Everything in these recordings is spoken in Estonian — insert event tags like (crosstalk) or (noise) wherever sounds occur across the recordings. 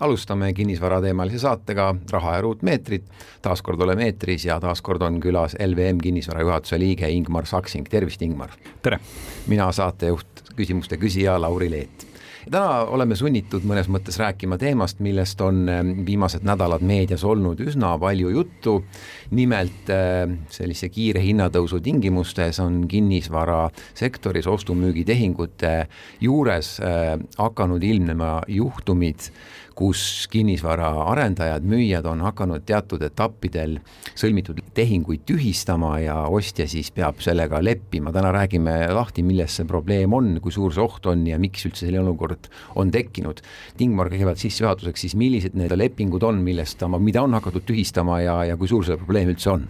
alustame kinnisvarateemalise saatega Raha ja ruutmeetrid. taas kord oleme eetris ja taas kord on külas LVM kinnisvara juhatuse liige Ingmar Saksing, tervist, Ingmar! tere! mina saatejuht, küsimuste küsija Lauri Leet täna oleme sunnitud mõnes mõttes rääkima teemast, millest on ähm, viimased nädalad meedias olnud üsna palju juttu. nimelt äh, sellise kiire hinnatõusu tingimustes on kinnisvarasektoris ostu-müügitehingute juures äh, hakanud ilmnema juhtumid, kus kinnisvaraarendajad, müüjad on hakanud teatud etappidel sõlmitud tehinguid tühistama ja ostja siis peab sellega leppima. täna räägime lahti, milles see probleem on, kui suur see oht on ja miks üldse selline olukord on tekkinud. Ingmar, kõigepealt sissejuhatuseks siis, millised need lepingud on, millest, mida on hakatud tühistama ja, ja kui suur see probleem üldse on?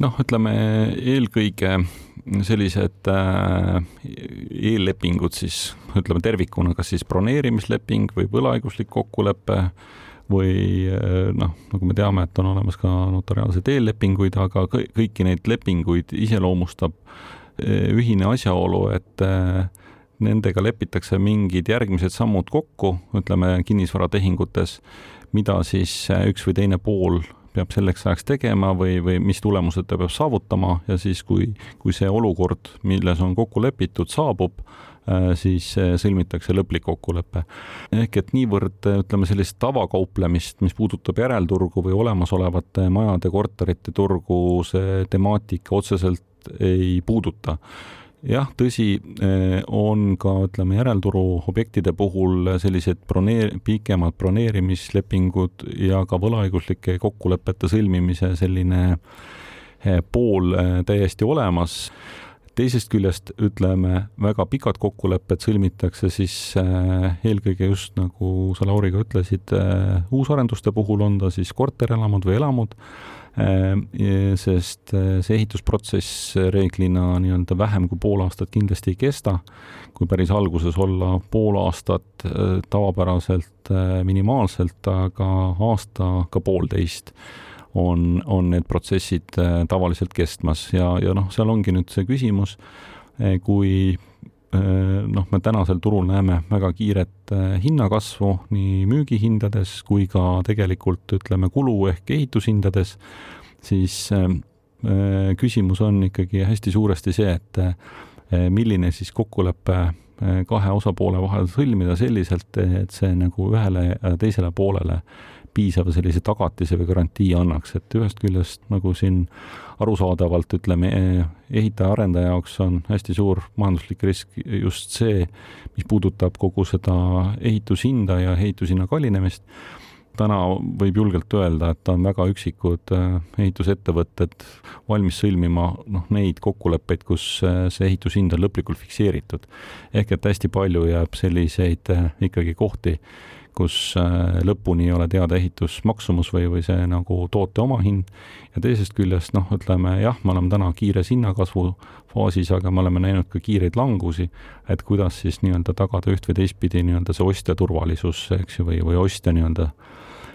noh, ütleme eelkõige sellised äh, eellepingud siis ütleme tervikuna, kas siis broneerimisleping või võlaõiguslik kokkulepe või äh, noh, nagu me teame, et on olemas ka notariaalseid eellepinguid, aga kõiki neid lepinguid iseloomustab äh, ühine asjaolu, et nendega lepitakse mingid järgmised sammud kokku, ütleme kinnisvaratehingutes, mida siis üks või teine pool peab selleks ajaks tegema või, või mis tulemused ta peab saavutama ja siis, kui, kui see olukord, milles on kokku lepitud, saabub, äh, siis äh, sõlmitakse lõplik kokkulepe. ehk et niivõrd ütleme, sellist tavakauplemist, mis puudutab järelturgu või olemasolevate majade, korterite turgu, see temaatika otseselt ei puuduta jah, tõsi, eh, on ka ütleme, järelturu objektide puhul sellised broneer-, pikemad broneerimislepingud ja ka võlaõiguslike kokkulepete sõlmimise selline eh, pool eh, täiesti olemas. teisest küljest ütleme, väga pikad kokkulepped sõlmitakse siis eelkõige just nagu sa, Lauri, ka ütlesid, uusarenduste puhul on ta siis korterelamud või elamud sest äh, see ehitusprotsess reeglina nii-öelda vähem kui pool aastat kindlasti ei kesta. kui päris alguses olla pool aastat äh, tavapäraselt minimaalselt, aga aasta ka poolteist on, on need protsessid tavaliselt kestmas ja, ja noh, seal ongi nüüd see küsimus, kui Äh, noh, me tänasel turul näeme väga kiiret äh, hinnakasvu nii müügihindades kui ka tegelikult ütleme, kulu ehk ehitushindades, siis äh, küsimus on ikkagi hästi suuresti see, et milline siis kokkulepe kahe osapoole vahel sõlmida selliselt, et see nagu ühele ja teisele poolele piisava sellise tagatise või garantii annaks, et ühest küljest nagu siin arusaadavalt ütleme, ehitaja-arendaja jaoks on hästi suur majanduslik risk just see, mis puudutab kogu seda ehitushinda ja ehitushinna kallinemist. täna võib julgelt öelda, et on väga üksikud äh, ehitusettevõtted valmis sõlmima noh, neid kokkuleppeid, kus äh, see ehitushind on lõplikult fikseeritud. ehk et hästi palju jääb selliseid ikkagi kohti kus äh, lõpuni ei ole teada ehitusmaksumus või, või see nagu toote omahind. ja teisest küljest noh, ütleme jah, me oleme täna kiires hinnakasvu faasis, aga me oleme näinud ka kiireid langusi, et kuidas siis nii-öelda tagada üht või teistpidi nii-öelda see ostja turvalisus, eks ju, või, või ostja nii-öelda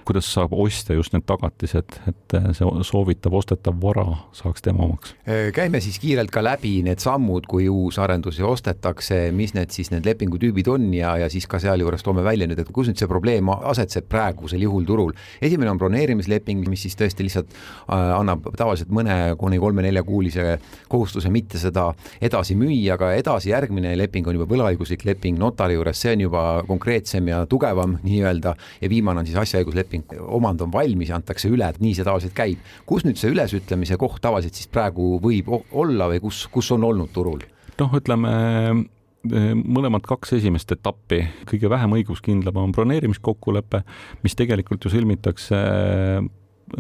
kuidas saab ostja just need tagatised, et see soovitav ostetav vara saaks tema omaks? käime siis kiirelt ka läbi need sammud, kui uus arendusi ostetakse, mis need siis need lepingutüübid on ja, ja siis ka sealjuures toome välja nüüd, et kus nüüd see probleem asetseb praegusel juhul turul. esimene on broneerimisleping, mis siis tõesti lihtsalt äh, annab tavaliselt mõne kuni kolme-neljakuulise kohustuse mitte seda edasi müüa, aga edasi järgmine leping on juba võlaõiguslik leping notari juures, see on juba konkreetsem ja tugevam nii-öelda ja viimane on siis asjaõigusleping leping, omand on valmis ja antakse üle, et nii see tavaliselt käib. kus nüüd see ülesütlemise koht tavaliselt siis praegu võib olla või kus, kus on olnud turul? noh, ütleme e, mõlemad kaks esimest etappi, kõige vähem õiguskindlam on broneerimiskokkulepe, mis tegelikult ju sõlmitakse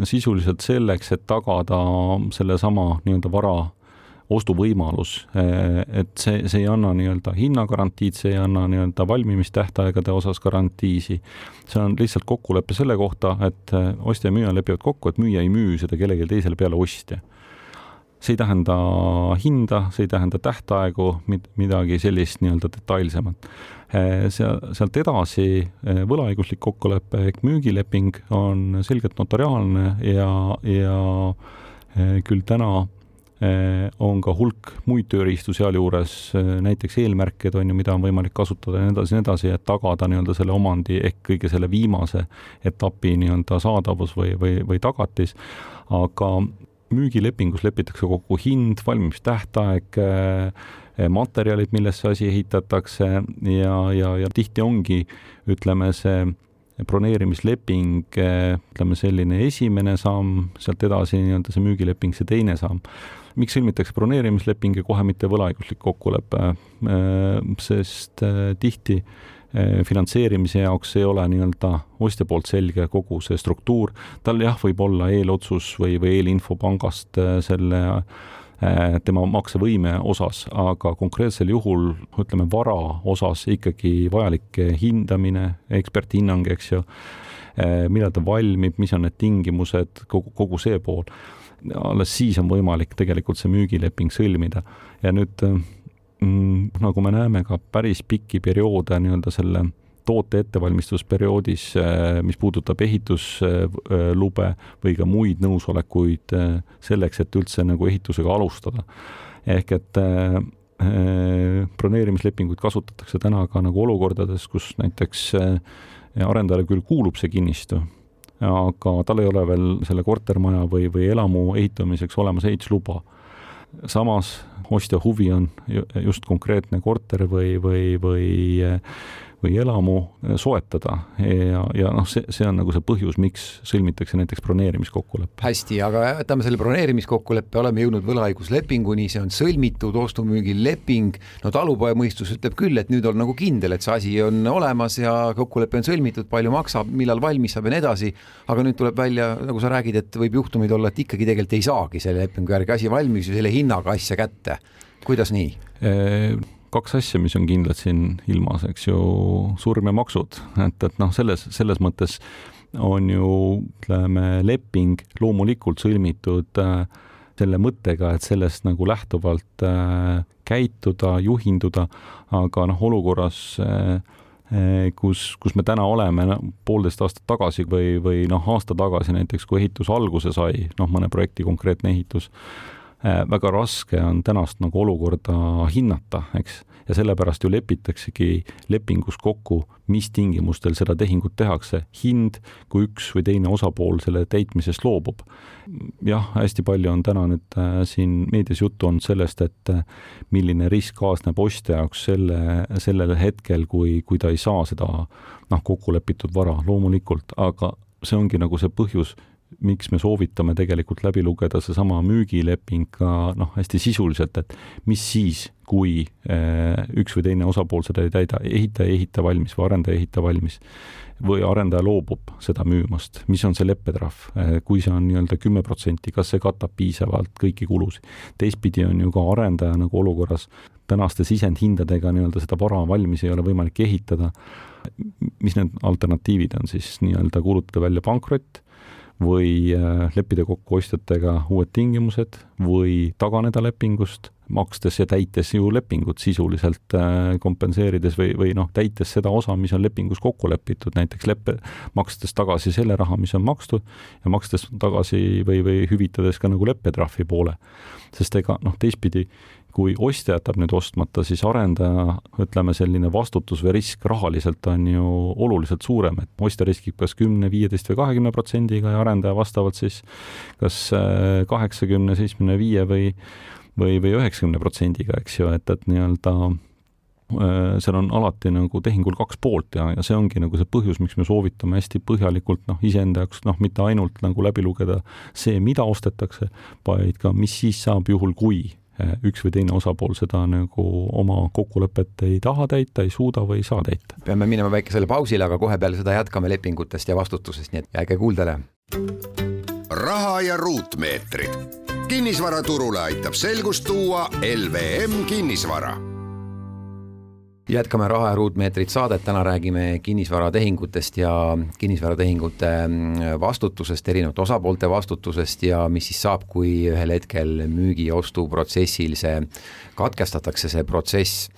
sisuliselt selleks, et tagada sellesama nii-öelda vara ostuvõimalus, et see, see ei anna nii-öelda hinnagarantiid, see ei anna nii-öelda valmimistähtaegade osas garantiisi. see on lihtsalt kokkulepe selle kohta, et ostja ja müüja lepivad kokku, et müüja ei müü seda kellelegi teisele peale ostja. see ei tähenda hinda, see ei tähenda tähtaegu, midagi sellist nii-öelda detailsemat. seal, sealt edasi võlaõiguslik kokkulepe ehk müügileping on selgelt notariaalne ja, ja küll täna on ka hulk muid tööriistu sealjuures, näiteks eelmärked on ju, mida on võimalik kasutada ja nii edasi nii edasi, et tagada nii-öelda selle omandi ehk kõige selle viimase etapi nii-öelda saadavus või, või, või tagatis. aga müügilepingus lepitakse kokku hind, valmimistähtaeg, materjalid, millest see asi ehitatakse ja, ja, ja tihti ongi, ütleme, see broneerimisleping, ütleme selline esimene samm, sealt edasi nii-öelda see müügileping, see teine samm. Miks sõlmitakse broneerimisleping ja kohe mitte võlaõiguslik kokkulepe? sest tihti Eh, finantseerimise jaoks ei ole nii-öelda ostja poolt selge kogu see struktuur. tal jah, võib olla eelotsus või, või eelinfo pangast selle tema maksevõime osas, aga konkreetsel juhul ütleme vara osas ikkagi vajalik hindamine, eksperthinnang, eks ju, millal ta valmib, mis on need tingimused, kogu, kogu see pool. Alles siis on võimalik tegelikult see müügileping sõlmida ja nüüd Mm, nagu me näeme ka päris pikki perioode nii-öelda selle toote ettevalmistusperioodis, äh, mis puudutab ehituslube või ka muid nõusolekuid äh, selleks, et üldse nagu ehitusega alustada. ehk et äh, broneerimislepinguid kasutatakse täna ka nagu olukordades, kus näiteks arendajale küll kuulub see kinnistu, aga tal ei ole veel selle kortermaja või, või elamu ehitamiseks olemas ehitusluba. Samas ostja huvi on just konkreetne korter või, või, või või elamu soetada ja, ja noh, see, see on nagu see põhjus, miks sõlmitakse näiteks broneerimiskokkulepe. hästi, aga võtame selle broneerimiskokkuleppe, oleme jõudnud võlaõiguslepinguni, see on sõlmitud ostu-müügileping. no talupojamõistus ütleb küll, et nüüd on nagu kindel, et see asi on olemas ja kokkulepe on sõlmitud, palju maksab, millal valmis saab ja nii edasi. aga nüüd tuleb välja, nagu sa räägid, et võib juhtumeid olla, et ikkagi tegelikult ei saagi selle lepingu järgi asi valmis ja selle hinnaga asja kätte. kuidas nii? Kaks asja, mis on kindlad siin ilmas, eks ju, surm ja maksud, et, et noh, selles, selles mõttes on ju, ütleme, leping loomulikult sõlmitud äh, selle mõttega, et sellest nagu lähtuvalt äh, käituda, juhinduda, aga noh, olukorras äh, äh kus, kus me täna oleme no, poolteist aastat tagasi või, või noh, aasta tagasi näiteks, kui ehitus alguse sai, noh, mõne projekti konkreetne ehitus, väga raske on tänast nagu olukorda hinnata, eks, ja sellepärast ju lepitaksegi lepingus kokku, mis tingimustel seda tehingut tehakse, hind, kui üks või teine osapool selle täitmisest loobub. jah, hästi palju on täna nüüd äh, siin meedias juttu olnud sellest, et äh, milline risk kaasneb ostja jaoks selle, sellel hetkel, kui, kui ta ei saa seda noh, kokku lepitud vara, loomulikult, aga see ongi nagu see põhjus, miks me soovitame tegelikult läbi lugeda seesama müügileping ka noh, hästi sisuliselt, et mis siis, kui eh, üks või teine osapool seda ei täida, ehitaja ei ehita valmis või arendaja ei ehita valmis või arendaja loobub seda müümast, mis on see leppetrahv, eh, kui see on nii-öelda kümme protsenti, kas see katab piisavalt kõiki kulusid. teistpidi on ju ka arendaja nagu olukorras tänaste sisendhindadega nii-öelda seda vara valmis ei ole võimalik ehitada. mis need alternatiivid on siis nii-öelda kuulutada välja pankrot või äh, leppida kokku ostjatega uued tingimused või taganeda lepingust, makstes ja täites ju lepingut sisuliselt äh, kompenseerides või, või noh, täites seda osa, mis on lepingus kokku lepitud, näiteks leppe, makstes tagasi selle raha, mis on makstud ja makstes tagasi või, või hüvitades ka nagu leppetrahvi poole. sest ega noh, teistpidi kui ostja jätab nüüd ostmata, siis arendaja, ütleme, selline vastutus või risk rahaliselt on ju oluliselt suurem, et ostja riskib kas kümne, viieteist või kahekümne protsendiga ja arendaja vastavalt siis kas äh, kaheksakümne, seitsmekümne viie või või, või üheksakümne protsendiga, eks ju, et, et nii-öelda äh, seal on alati nagu tehingul kaks poolt ja, ja see ongi nagu see põhjus, miks me soovitame hästi põhjalikult noh, iseenda jaoks noh, mitte ainult nagu läbi lugeda see, mida ostetakse, vaid ka, mis siis saab juhul, kui üks või teine osapool seda nagu oma kokkulepet ei taha täita, ei suuda või ei saa täita. peame minema väikesele pausile, aga kohe peale seda jätkame lepingutest ja vastutusest, nii et jääge kuuldele. raha ja ruutmeetrid. kinnisvaraturule aitab selgust tuua LVM kinnisvara jätkame Raha ja ruutmeetrit saadet, täna räägime kinnisvaratehingutest ja kinnisvaratehingute mm, vastutusest, erinevate osapoolte vastutusest ja mis siis saab, kui ühel hetkel müügi-ostuprotsessil see katkestatakse, see protsess.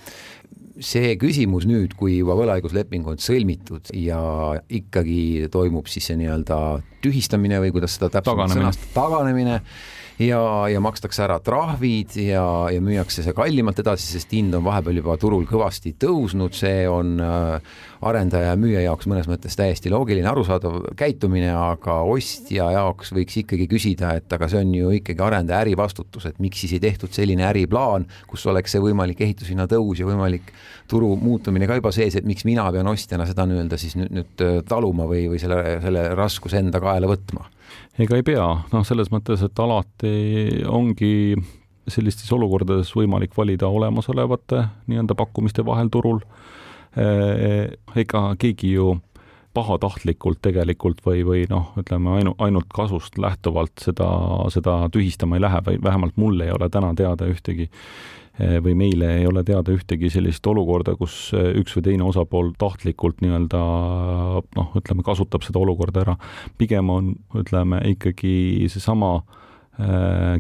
See küsimus nüüd, kui juba võlaõigusleping on sõlmitud ja ikkagi toimub siis see nii-öelda tühistamine või kuidas seda täpsemalt sõnastada, taganemine ja, ja makstakse ära trahvid ja, ja müüakse see kallimalt edasi, sest hind on vahepeal juba turul kõvasti tõusnud, see on äh, arendaja ja müüja jaoks mõnes mõttes täiesti loogiline, arusaadav käitumine, aga ostja jaoks võiks ikkagi küsida, et aga see on ju ikkagi arendaja ärivastutus, et miks siis ei tehtud selline äriplaan, kus oleks see võimalik ehitushinna tõus ja võimalik turu muutumine ka juba sees, et miks mina pean ostjana seda nii-öelda siis nüüd, nüüd äh, taluma või, või selle, selle raskuse enda kaela võtma ega ei pea, noh, selles mõttes, et alati ongi sellistes olukordades võimalik valida olemasolevate nii-öelda pakkumiste vahel turul. ega keegi ju pahatahtlikult tegelikult või, või noh, ütleme ainu, ainult kasust lähtuvalt seda, seda tühistama ei lähe või vähemalt mul ei ole täna teada ühtegi Eh, või meile ei ole teada ühtegi sellist olukorda, kus eh, üks või teine osapool tahtlikult nii-öelda noh, ütleme, kasutab seda olukorda ära. pigem on, ütleme ikkagi seesama eh,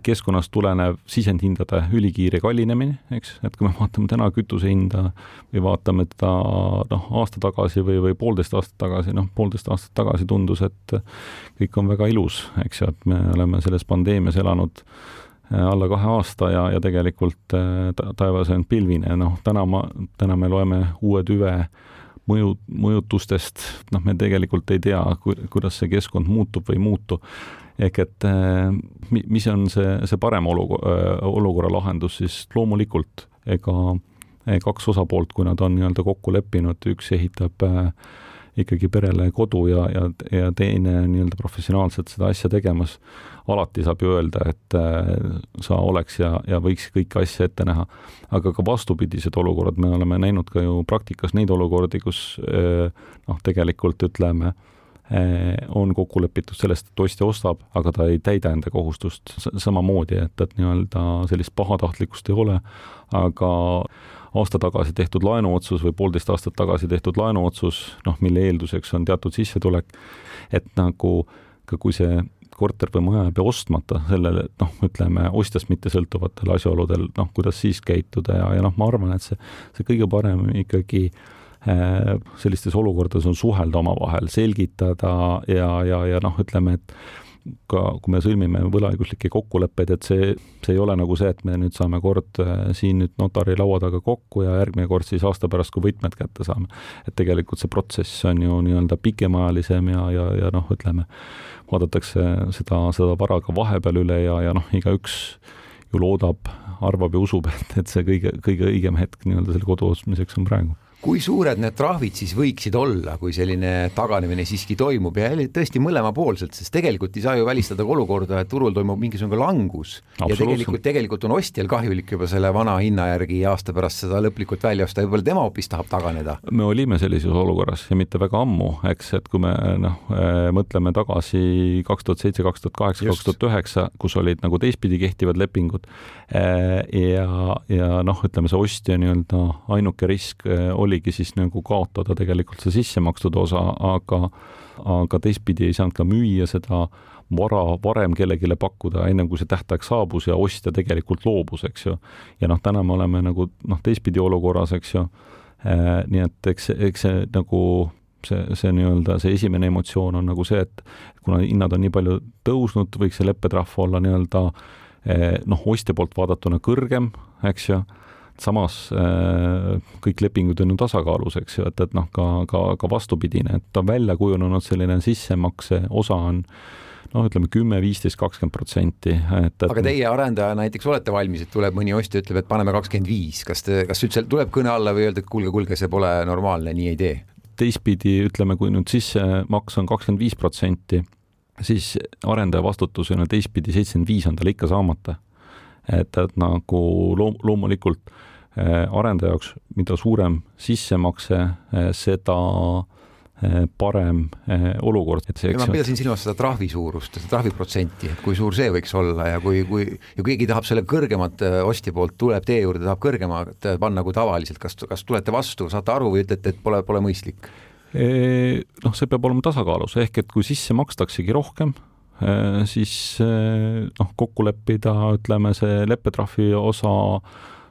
keskkonnast tulenev sisendhindade ülikiire kallinemine, eks, et kui me vaatame täna kütuse hinda või vaatame teda noh, aasta tagasi või, või poolteist aastat tagasi, noh, poolteist aastat tagasi tundus, et kõik on väga ilus, eks? Ju, et me oleme selles pandeemias elanud Äh, alla kahe aasta ja, ja tegelikult äh, taevas on pilvine, noh, täna ma, täna me loeme uue tüve mõju, mõjutustest, noh, me tegelikult ei tea, kuidas see keskkond muutub või ei muutu. ehk et äh, mis on see, see parem olukorra, olukorra lahendus, siis loomulikult ega kaks osapoolt, kui nad on nii-öelda kokku leppinud, üks ehitab äh, ikkagi perele kodu ja, ja, ja teine nii-öelda professionaalselt seda asja tegemas, alati saab ju öelda, et äh, sa oleks ja, ja võiks kõiki asju ette näha. aga ka vastupidised olukorrad, me oleme näinud ka ju praktikas neid olukordi, kus äh, noh, tegelikult ütleme, äh, on kokku lepitud sellest, et ostja ostab, aga ta ei täida enda kohustust samamoodi, et, et nii-öelda sellist pahatahtlikkust ei ole, aga aasta tagasi tehtud laenuotsus või poolteist aastat tagasi tehtud laenuotsus, noh, mille eelduseks on teatud sissetulek, et nagu ka kui see korter või maja jääb ostmata sellele, noh, ütleme ostjast mitte sõltuvatel asjaoludel, noh, kuidas siis käituda ja, ja noh, ma arvan, et see, see kõige parem ikkagi äh, sellistes olukordades on suhelda omavahel, selgitada ja, ja, ja noh, ütleme, et ka kui me sõlmime võlaõiguslikke kokkuleppeid, et see, see ei ole nagu see, et me nüüd saame kord äh, siin nüüd notari laua taga kokku ja järgmine kord siis aasta pärast, kui võtmed kätte saame. et tegelikult see protsess on ju nii-öelda pikemaajalisem ja, ja, ja noh, ütleme, vaadatakse seda, seda vara ka vahepeal üle ja, ja noh, igaüks ju loodab, arvab ja usub, (laughs) et, et see kõige, kõige õigem hetk nii-öelda selle kodu ostmiseks on praegu kui suured need trahvid siis võiksid olla, kui selline taganemine siiski toimub? Ja tõesti mõlemapoolselt, sest tegelikult ei saa ju välistada ka olukorda, et turul toimub mingisugune langus. Ja tegelikult, tegelikult on ostjal kahjulik juba selle vana hinna järgi aasta pärast seda lõplikult välja osta. Võib-olla tema hoopis tahab taganeda. me olime sellises olukorras ja mitte väga ammu, eks, et kui me noh, äh, mõtleme tagasi kaks tuhat seitse, kaks tuhat kaheksa, kaks tuhat üheksa, kus olid nagu teistpidi kehtivad lepingud äh, ja, ja noh, ütleme see ostja nii-öelda ainuke risk oli äh, oligi siis nagu kaotada tegelikult see sisse makstud osa, aga, aga teistpidi ei saanud ka müüa seda vara varem kellelegi pakkuda, ennem kui see tähtaeg saabus ja ostja tegelikult loobus, eks ju. ja noh, täna me oleme nagu noh, teistpidi olukorras, eks ju. Äh, nii et eks, eks see nagu see, see nii-öelda see esimene emotsioon on nagu see, et kuna hinnad on nii palju tõusnud, võiks see leppetrahv olla nii-öelda äh, noh, ostja poolt vaadatuna kõrgem, eks ju samas äh, kõik lepingud on ju tasakaalus, eks ju, et, et noh, ka, ka, ka vastupidine, et on välja kujunenud selline sissemakse osa on noh, ütleme kümme, viisteist, kakskümmend protsenti, et, et aga teie arendaja näiteks olete valmis, et tuleb mõni ostja, ütleb, et paneme kakskümmend viis, kas te, kas üldse tuleb kõne alla või öelda, et kuulge, kuulge, see pole normaalne, nii ei tee? teistpidi ütleme, kui nüüd sissemaks on kakskümmend viis protsenti, siis arendaja vastutus on ju teistpidi seitsekümmend viis on tal ikka saamata. et, et nagu loom-, loomulikult äh, arendaja jaoks, mida suurem sissemakse, äh, seda Eh, parem olukord, et see eks ma pidasin silmas seda trahvi suurust, seda trahviprotsenti, et kui suur see võiks olla ja kui, kui ja keegi tahab selle kõrgemat ostja poolt, tuleb teie juurde, tahab kõrgemat panna kui tavaliselt, kas, kas tulete vastu, saate aru või ütlete, et pole, pole mõistlik? Noh, see peab olema tasakaalus, ehk et kui sisse makstaksegi rohkem, siis noh, kokku leppida, ütleme, see leppetrahvi osa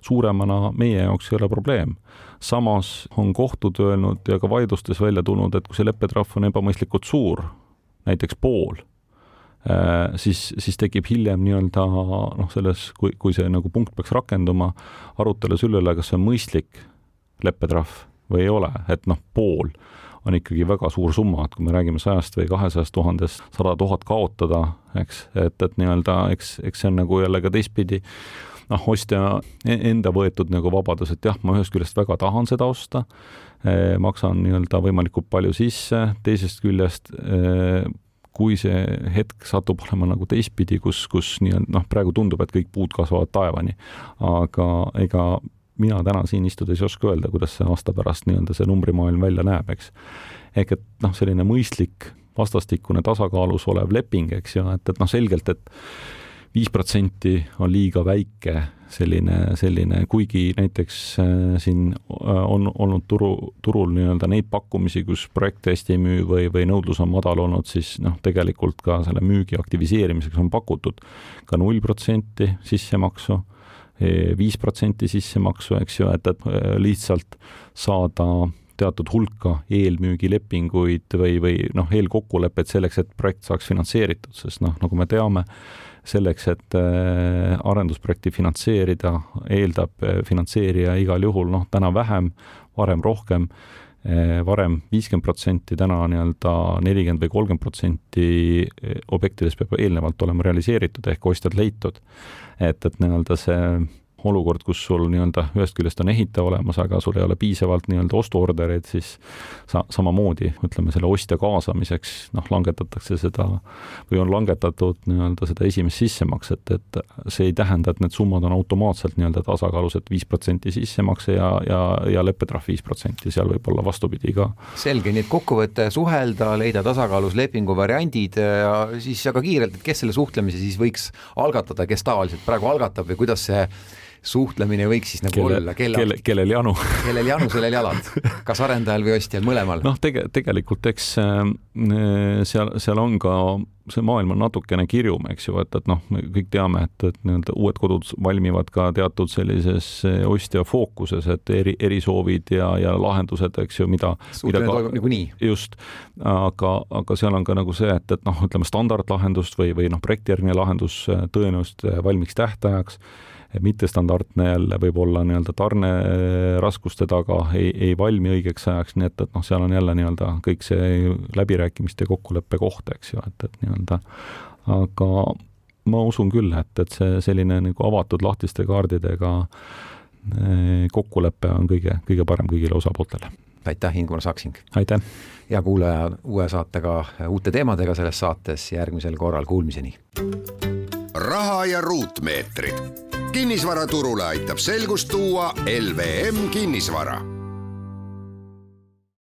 suuremana meie jaoks ei ole probleem. Samas on kohtud öelnud ja ka vaidlustes välja tulnud, et kui see leppetrahv on ebamõistlikult suur, näiteks pool, äh, siis, siis tekib hiljem nii-öelda noh, selles, kui, kui see nagu punkt peaks rakenduma, arutelu selle üle, kas see on mõistlik leppetrahv või ei ole, et noh, pool on ikkagi väga suur summa, et kui me räägime sajast või kahesajast tuhandest, sada tuhat kaotada, eks, et, et nii-öelda eks, eks see on nagu jälle ka teistpidi noh, ostja e-, enda võetud nagu vabadus, et jah, ma ühest küljest väga tahan seda osta, e, maksan nii-öelda võimalikult palju sisse, teisest küljest e, kui see hetk satub olema nagu teistpidi, kus, kus nii-öelda noh, praegu tundub, et kõik puud kasvavad taevani, aga ega mina täna siin istudes ei oska öelda, kuidas see aasta pärast nii-öelda see numbrimaailm välja näeb, eks. ehk et noh, selline mõistlik vastastikune tasakaalus olev leping, eks ju, et, et noh, selgelt, et viis protsenti on liiga väike selline, selline, kuigi näiteks äh, siin äh, on olnud turu, turul nii-öelda neid pakkumisi, kus projekt hästi ei müü või, või nõudlus on madal olnud, siis noh, tegelikult ka selle müügi aktiviseerimiseks on pakutud ka null protsenti sissemaksu, viis protsenti sissemaksu, eks ju, et, et äh, lihtsalt saada teatud hulka eelmüügilepinguid või, või noh, eelkokkulepet selleks, et projekt saaks finantseeritud, sest noh, nagu me teame, selleks, et äh, arendusprojekti finantseerida, eeldab äh, finantseerija igal juhul noh, täna vähem, varem rohkem, äh, varem viiskümmend protsenti, täna nii-öelda nelikümmend või kolmkümmend protsenti objektidest peab eelnevalt olema realiseeritud ehk ostjad leitud. et, et nii-öelda see olukord, kus sul nii-öelda ühest küljest on ehitaja olemas, aga sul ei ole piisavalt nii-öelda ostuordereid, siis sa samamoodi, ütleme selle ostja kaasamiseks, noh, langetatakse seda või on langetatud nii-öelda seda esimest sissemakset, et see ei tähenda, et need summad on automaatselt nii-öelda tasakaalus, et viis protsenti sissemakse ja, ja, ja leppetrahv viis protsenti, seal võib olla vastupidi ka. selge, nii et kokkuvõte, suhelda, leida tasakaalus lepingu variandid ja siis aga kiirelt, et kes selle suhtlemise siis võiks algatada, kes tavaliselt praegu algatab või kuidas see suhtlemine võiks siis nagu kelle, olla, kelle, kelle, kellel janu kellel janu, sellel jalad, kas arendajal või ostjal, mõlemal? noh, tege-, tegelikult eks äh, seal, seal on ka, see maailm on natukene kirjum, eks ju, et, et noh, me kõik teame, et, et nii-öelda uued kodud valmivad ka teatud sellises äh, ostja fookuses, et eri, erisoovid ja, ja lahendused, eks ju, mida suhtlemine toimub niikuinii. just, aga, aga seal on ka nagu see, et, et noh, ütleme standardlahendust või, või noh, projektijärgne lahendus äh, tõenäoliselt valmiks tähtajaks mittestandardne jälle võib-olla nii-öelda tarneraskuste taga ei, ei valmi õigeks ajaks, nii et, et noh, seal on jälle nii-öelda kõik see läbirääkimiste kokkuleppe koht, eks ju, et, et nii-öelda aga ma usun küll, et, et see selline nagu avatud lahtiste kaardidega eh, kokkulepe on kõige, kõige parem kõigile osapooltele. aitäh, Ingmar Saksing! aitäh! hea kuulaja, uue saatega, uute teemadega selles saates järgmisel korral, kuulmiseni! raha ja ruutmeetrid kinnisvaraturule aitab selgust tuua LVM kinnisvara